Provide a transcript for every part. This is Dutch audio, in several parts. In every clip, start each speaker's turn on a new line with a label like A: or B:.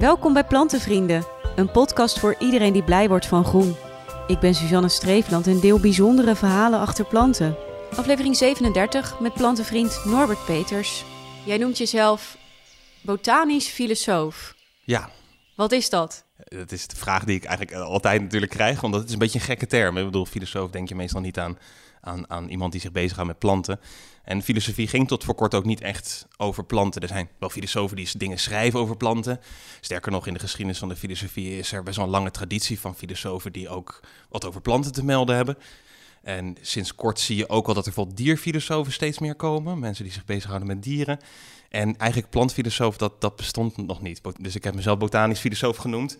A: Welkom bij Plantenvrienden, een podcast voor iedereen die blij wordt van groen. Ik ben Suzanne Streefland en deel bijzondere verhalen achter planten. Aflevering 37 met plantenvriend Norbert Peters. Jij noemt jezelf botanisch filosoof.
B: Ja,
A: Wat is dat?
B: dat is de vraag die ik eigenlijk altijd natuurlijk krijg, omdat het is een beetje een gekke term. Ik bedoel, filosoof denk je meestal niet aan, aan, aan iemand die zich bezighoudt met planten. En filosofie ging tot voor kort ook niet echt over planten. Er zijn wel filosofen die dingen schrijven over planten. Sterker nog, in de geschiedenis van de filosofie is er best wel een lange traditie van filosofen die ook wat over planten te melden hebben. En sinds kort zie je ook wel dat er bijvoorbeeld dierfilosofen steeds meer komen. Mensen die zich bezighouden met dieren. En eigenlijk plantfilosoof, dat, dat bestond nog niet. Dus ik heb mezelf botanisch filosoof genoemd.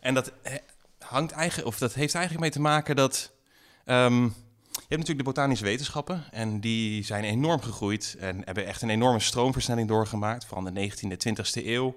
B: En dat eh, hangt eigenlijk, of dat heeft eigenlijk mee te maken dat. ehm, hebt natuurlijk de botanische wetenschappen. En die zijn enorm gegroeid. En hebben echt een enorme stroomversnelling doorgemaakt. Van de 19e, 20e eeuw.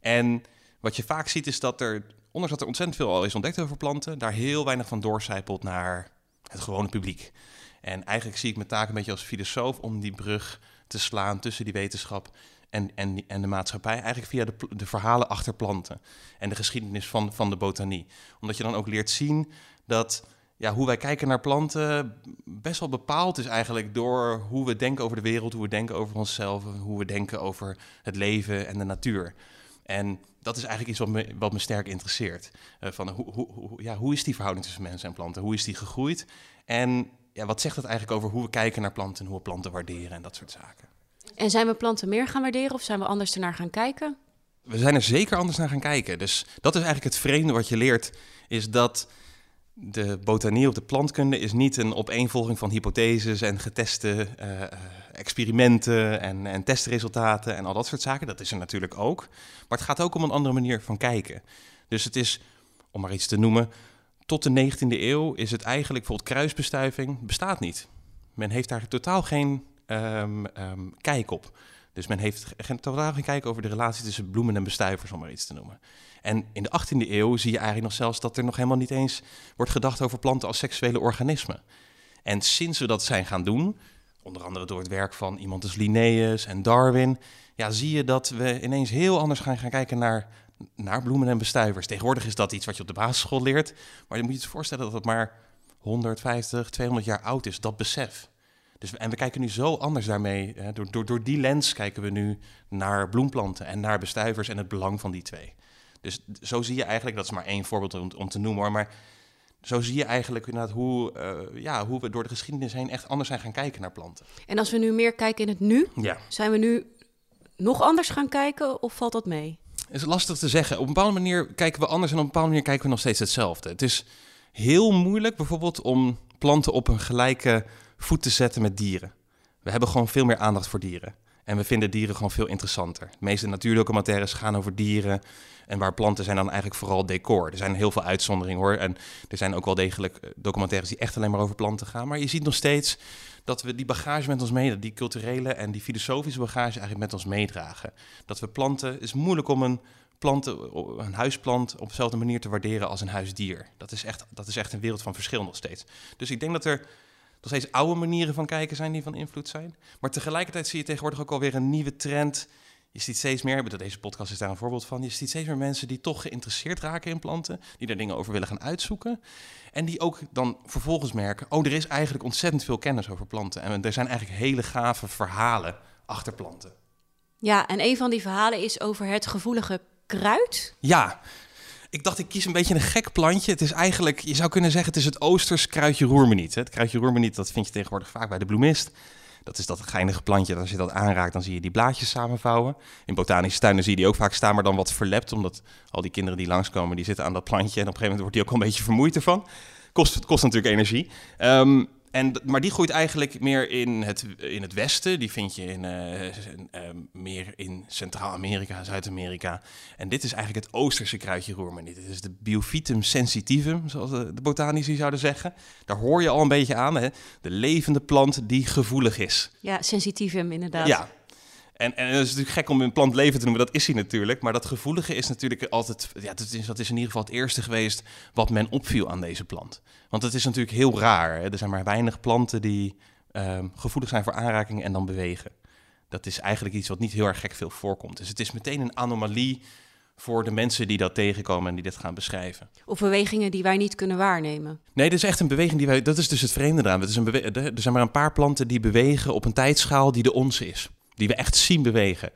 B: En wat je vaak ziet is dat er, ondanks dat er ontzettend veel al is ontdekt over planten, daar heel weinig van doorcijpelt naar het gewone publiek. En eigenlijk zie ik mijn taak een beetje als filosoof om die brug te slaan tussen die wetenschap en, en, en de maatschappij. Eigenlijk via de, de verhalen achter planten en de geschiedenis van, van de botanie. Omdat je dan ook leert zien dat ja, hoe wij kijken naar planten best wel bepaald is eigenlijk door hoe we denken over de wereld, hoe we denken over onszelf, hoe we denken over het leven en de natuur. En dat is eigenlijk iets wat me, wat me sterk interesseert. Eh, van hoe, hoe, hoe- ja, hoe is die verhouding tussen mensen en planten? Hoe is die gegroeid? En ja, wat zegt dat eigenlijk over hoe we kijken naar planten en hoe we planten waarderen en dat soort zaken?
A: En zijn we planten meer gaan waarderen of zijn we anders ernaar gaan kijken?
B: We zijn er zeker anders naar gaan kijken. Dus dat is eigenlijk het vreemde wat je leert, is dat de botanie of de plantkunde is niet een opeenvolging van hypotheses en geteste eh, eh, experimenten en, en testresultaten en al dat soort zaken. Dat is er natuurlijk ook. Maar het gaat ook om een andere manier van kijken. Dus het is, om maar iets te noemen, tot de 19e eeuw is het eigenlijk, bijvoorbeeld kruisbestuiving, bestaat niet. Men heeft daar totaal geen ehm, ehm, kijk op. Dus men heeft totaal geen kijk over de relatie tussen bloemen en bestuivers, om maar iets te noemen. En in de 18e eeuw zie je eigenlijk nog zelfs dat er nog helemaal niet eens wordt gedacht over planten als seksuele organismen. En sinds we dat zijn gaan doen, onder andere door het werk van iemand als Linnaeus en Darwin, ja, zie je dat we ineens heel anders gaan, gaan kijken naar, naar bloemen en bestuivers. Tegenwoordig is dat iets wat je op de basisschool leert, maar je moet je voorstellen dat het maar 150, 200 jaar oud is, dat besef. Dus, en we kijken nu zo anders daarmee. Hè, door, door, door die lens kijken we nu naar bloemplanten en naar bestuivers en het belang van die twee. Dus zo zie je eigenlijk, dat is maar één voorbeeld om, om te noemen hoor, maar zo zie je eigenlijk inderdaad hoe, eh, ja, hoe we door de geschiedenis heen echt anders zijn gaan kijken naar planten.
A: En als we nu meer kijken in het nu,
B: Ja,
A: zijn we nu nog anders gaan kijken of valt dat mee?
B: is lastig te zeggen. Op een bepaalde manier kijken we anders en op een bepaalde manier kijken we nog steeds hetzelfde. Het is heel moeilijk bijvoorbeeld om planten op een gelijke voet te zetten met dieren. We hebben gewoon veel meer aandacht voor dieren. En we vinden dieren gewoon veel interessanter. De meeste natuurdocumentaires gaan over dieren. En waar planten zijn dan eigenlijk vooral decor. Er zijn heel veel uitzonderingen hoor. En er zijn ook wel degelijk eh, documentaires die echt alleen maar over planten gaan. Maar je ziet nog steeds dat we die bagage met ons mee, die culturele en die filosofische bagage eigenlijk met ons meedragen. Dat we planten, het is moeilijk om een, planten, een huisplant op dezelfde manier te waarderen als een huisdier. Dat is, echt, dat is echt een wereld van verschil nog steeds. Dus ik denk dat er nog steeds oude manieren van kijken zijn die van invloed zijn. Maar tegelijkertijd zie je tegenwoordig ook alweer een nieuwe trend. Je ziet steeds meer, deze podcast is daar een voorbeeld van. Je ziet steeds meer mensen die toch geïnteresseerd raken in planten, die er dingen over willen gaan uitzoeken. En die ook dan vervolgens merken, oh, er is eigenlijk ontzettend veel kennis over planten. En er zijn eigenlijk hele gave verhalen achter planten.
A: Ja, en een van die verhalen is over het gevoelige kruid.
B: Ja, ik dacht ik kies een beetje een gek plantje. Het is eigenlijk, je zou kunnen zeggen, het is het Oosters kruidje roermeniet. hè. Het kruidje roermeniet, dat vind je tegenwoordig vaak bij de bloemist. Dat is dat geinige plantje, als je dat aanraakt, dan zie je die blaadjes samenvouwen. In botanische tuinen zie je die ook vaak staan, maar dan wat verlept. Omdat al die kinderen die langskomen, die zitten aan dat plantje. En op een gegeven moment wordt die ook wel een beetje vermoeid ervan. Kost, het kost natuurlijk energie. Ehm, en, maar die groeit eigenlijk meer in het, in het westen. Die vind je in, eh, in, eh, meer in Centraal-Amerika, Zuid-Amerika. En dit is eigenlijk het Oosterse kruidje roermeniet. Dit is de Biophytum sensitivum, zoals de, de botanici zouden zeggen. Daar hoor je al een beetje aan, hè? de levende plant die gevoelig is.
A: Ja, sensitivum inderdaad.
B: Ja. En, en het is natuurlijk gek om een plant leven te noemen, dat is hij natuurlijk. Maar dat gevoelige is natuurlijk altijd, ja, dat is, dat is in ieder geval het eerste geweest wat men opviel aan deze plant. Want het is natuurlijk heel raar. Hè? Er zijn maar weinig planten die ehm, gevoelig zijn voor aanraking en dan bewegen. Dat is eigenlijk iets wat niet heel erg gek veel voorkomt. Dus het is meteen een anomalie voor de mensen die dat tegenkomen en die dit gaan beschrijven.
A: Of bewegingen die wij niet kunnen waarnemen.
B: Nee, dit is echt een beweging die wij. Dat is dus het vreemde eraan. Het is een bewe- er zijn maar een paar planten die bewegen op een tijdschaal die de onze is. Die we echt zien bewegen.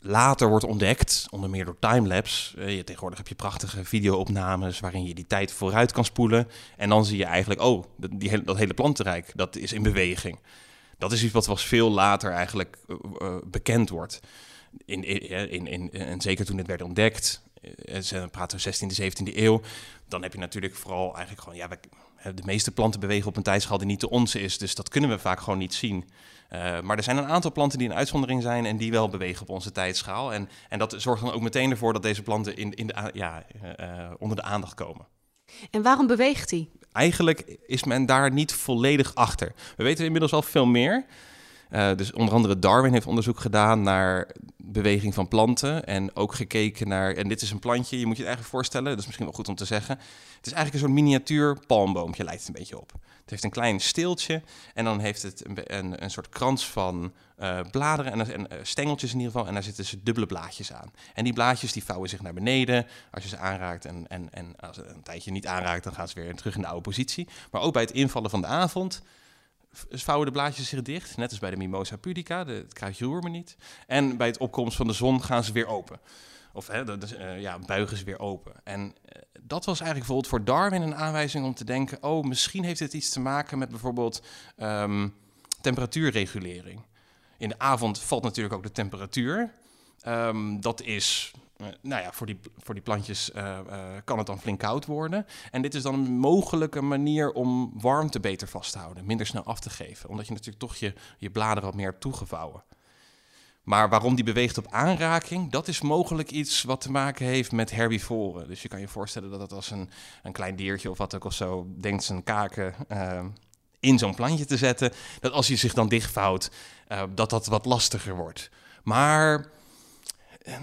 B: Later wordt ontdekt, onder meer door timelapse. Je- tegenwoordig heb je prachtige video-opnames waarin je die tijd vooruit kan spoelen. En dan zie je eigenlijk, oh, dat, die, hele- dat hele plantenrijk, dat is in beweging. Dat is iets wat pas veel later eigenlijk eh, eh, bekend wordt. In, in, in, in, en zeker toen het werd ontdekt, eh, ze praten we 16e, 17e eeuw, dan heb je natuurlijk vooral eigenlijk gewoon, ja, we, de meeste planten bewegen op een tijdschaal die niet de onze is, dus dat kunnen we vaak gewoon niet zien. Eh, maar er zijn een aantal planten die een uitzondering zijn en die wel bewegen op onze tijdschaal. En, en dat zorgt dan ook meteen ervoor dat deze planten in, in de, ja, eh, eh, onder de aandacht komen.
A: En waarom beweegt hij?
B: Eigenlijk is men daar niet volledig achter. We weten inmiddels al veel meer. Eh, dus onder andere Darwin heeft onderzoek gedaan naar beweging van planten. En ook gekeken naar. En dit is een plantje, je moet je het eigenlijk voorstellen. Dat is misschien wel goed om te zeggen. Het is eigenlijk een soort miniatuur palmboompje, lijkt het een beetje op. Het heeft een klein steeltje. En dan heeft het een, een, een soort krans van eh, bladeren en, en eh, stengeltjes in ieder geval. En daar zitten ze dubbele blaadjes aan. En die blaadjes die vouwen zich naar beneden als je ze aanraakt. En, en, en als je een tijdje niet aanraakt, dan gaan ze weer terug in de oude positie. Maar ook bij het invallen van de avond vouwen de blaadjes zich dicht. Net als bij de Mimosa pudica, de, het kruidje roermeniet. En bij het opkomst van de zon gaan ze weer open. Of hè, dat eh, ja, buigen ze weer open. En eh, dat was eigenlijk bijvoorbeeld voor Darwin een aanwijzing om te denken... oh, misschien heeft dit iets te maken met bijvoorbeeld ehm, temperatuurregulering. In de avond valt natuurlijk ook de temperatuur. Ehm, dat is, eh, nou ja, voor die, voor die plantjes eh, eh, kan het dan flink koud worden. En dit is dan een mogelijke manier om warmte beter vast te houden, minder snel af te geven. Omdat je natuurlijk toch je, je bladeren wat meer hebt toegevouwen. Maar waarom die beweegt op aanraking, dat is mogelijk iets wat te maken heeft met herbivoren. Dus je kan je voorstellen dat het als een, een klein diertje of wat ook of zo denkt zijn kaken in zo'n plantje te zetten. Dat als hij zich dan dichtvouwt, dat dat wat lastiger wordt. Maar eh,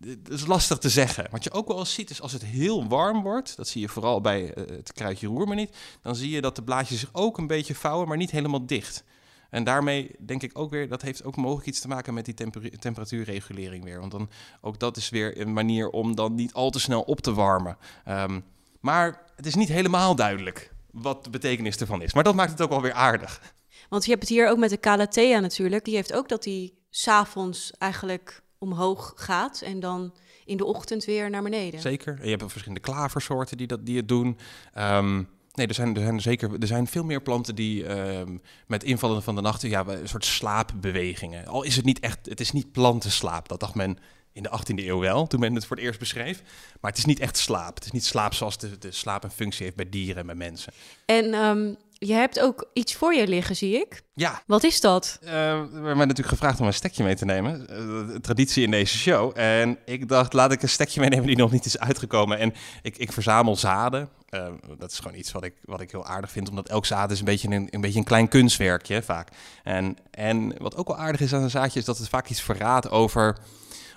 B: het is lastig te zeggen. Wat je ook wel eens ziet is als het heel warm wordt, dat zie je vooral bij eh, het kruidje roermeniet, dan zie je dat de blaadjes zich ook een beetje vouwen, maar niet helemaal dicht. En daarmee denk ik ook weer, dat heeft ook mogelijk iets te maken met die temper- temperatuurregulering weer. Want dan ook dat is weer een manier om dan niet al te snel op te warmen. Ehm, maar het is niet helemaal duidelijk wat de betekenis ervan is. Maar dat maakt het ook wel weer aardig.
A: Want je hebt het hier ook met de Calathea natuurlijk. Die heeft ook dat die s'avonds eigenlijk omhoog gaat en dan in de ochtend weer naar beneden.
B: Zeker. En je hebt verschillende klaversoorten die, dat, die het doen. Ehm, nee, er zijn, er zijn zeker er zijn veel meer planten die ehm, met invallen van de nacht ja, een soort slaapbewegingen. Al is het niet echt, het is niet plantenslaap. Dat dacht men in de 18e eeuw wel, toen men het voor het eerst beschreef. Maar het is niet echt slaap. Het is niet slaap zoals de, de slaap een functie heeft bij dieren en bij mensen.
A: En ehm, je hebt ook iets voor je liggen, zie ik.
B: Ja,
A: Wat is dat?
B: Eh, we hebben mij natuurlijk gevraagd om een stekje mee te nemen. Eh, traditie in deze show. En ik dacht, laat ik een stekje meenemen die nog niet is uitgekomen. En ik, ik verzamel zaden. Eh, dat is gewoon iets wat ik, wat ik heel aardig vind. Omdat elk zaad is een beetje een, een, beetje een klein kunstwerkje vaak. En, en wat ook wel aardig is aan een zaadje... is dat het vaak iets verraadt over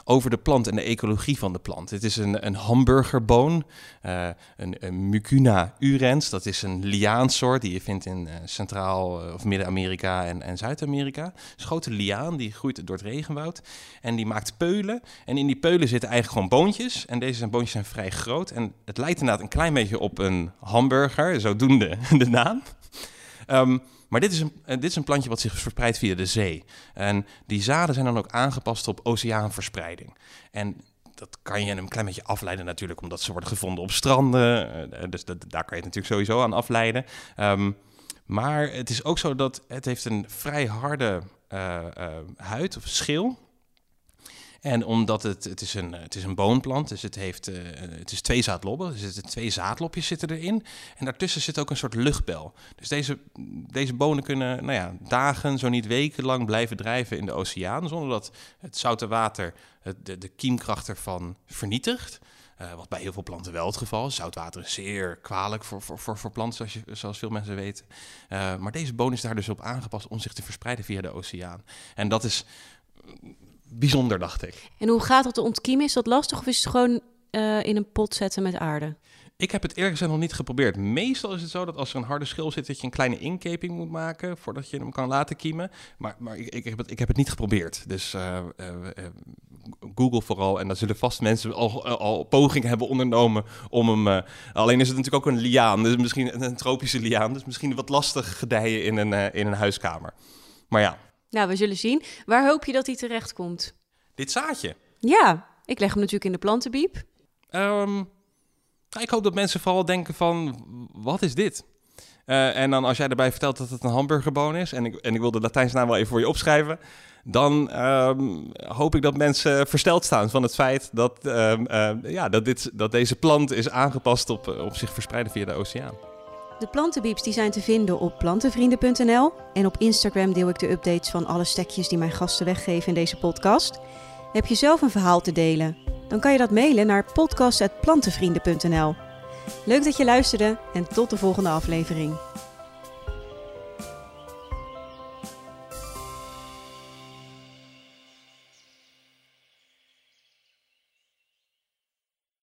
B: over de plant en de ecologie van de plant. Het is een, een hamburgerboon, uh, een, een Mucuna urens. Dat is een liaansoort die je vindt in uh, Centraal- uh, of Midden-Amerika en, en Zuid-Amerika. Een grote liaan, die groeit door het regenwoud. En die maakt peulen. En in die peulen zitten eigenlijk gewoon boontjes. En deze boontjes zijn vrij groot. En het lijkt inderdaad een klein beetje op een hamburger, zodoende de naam. Um, maar dit is, een, dit is een plantje wat zich verspreidt via de zee. En die zaden zijn dan ook aangepast op oceaanverspreiding. En dat kan je een klein beetje afleiden natuurlijk, omdat ze worden gevonden op stranden. Dus dat, daar kan je het natuurlijk sowieso aan afleiden. Um, maar het is ook zo dat het heeft een vrij harde uh, uh, huid of schil. En omdat het, het, is een, het is een boonplant, dus het, heeft, uh, het is twee zaadlobben. Er zitten twee zaadlopjes zitten erin. En daartussen zit ook een soort luchtbel. Dus deze, deze bonen kunnen nou ja, dagen, zo niet weken lang blijven drijven in de oceaan. Zonder dat het zoute water het, de, de kiemkracht ervan vernietigt. Uh, wat bij heel veel planten wel het geval is. Zoutwater is zeer kwalijk voor, voor, voor, planten, zoals, je, zoals veel mensen weten. Uh, maar deze boon is daar dus op aangepast om zich te verspreiden via de oceaan. En dat is bijzonder, dacht ik.
A: En hoe gaat dat te ontkiemen? Is dat lastig of is het gewoon uh, in een pot zetten met aarde?
B: Ik heb het eerlijk gezegd nog niet geprobeerd. Meestal is het zo dat als er een harde schil zit, dat je een kleine inkeping moet maken voordat je hem kan laten kiemen. Maar, maar ik, ik, heb, het, ik heb het niet geprobeerd. Dus uh, uh, Google vooral. En daar zullen vast mensen al, al pogingen hebben ondernomen om hem. alleen is het natuurlijk ook een liaan, dus misschien een tropische liaan. Dus misschien wat lastig gedijen in een, in een huiskamer. Maar ja.
A: Nou, we zullen zien. Waar hoop je dat hij terecht komt?
B: Dit zaadje.
A: Ja, ik leg hem natuurlijk in de plantenbiep.
B: Um, ik hoop dat mensen vooral denken van, wat is dit? Uh, en dan als jij erbij vertelt dat het een hamburgerboon is, en ik, en ik wil de Latijnse naam wel even voor je opschrijven, dan um, hoop ik dat mensen versteld staan van het feit dat, um, uh, ja, dat, dit, dat deze plant is aangepast op, op zich verspreiden via de oceaan.
A: De plantenbieps die zijn te vinden op plantenvrienden.nl en op Instagram deel ik de updates van alle stekjes die mijn gasten weggeven in deze podcast. Heb je zelf een verhaal te delen? Dan kan je dat mailen naar podcast.plantenvrienden.nl. Leuk dat je luisterde en tot de volgende aflevering.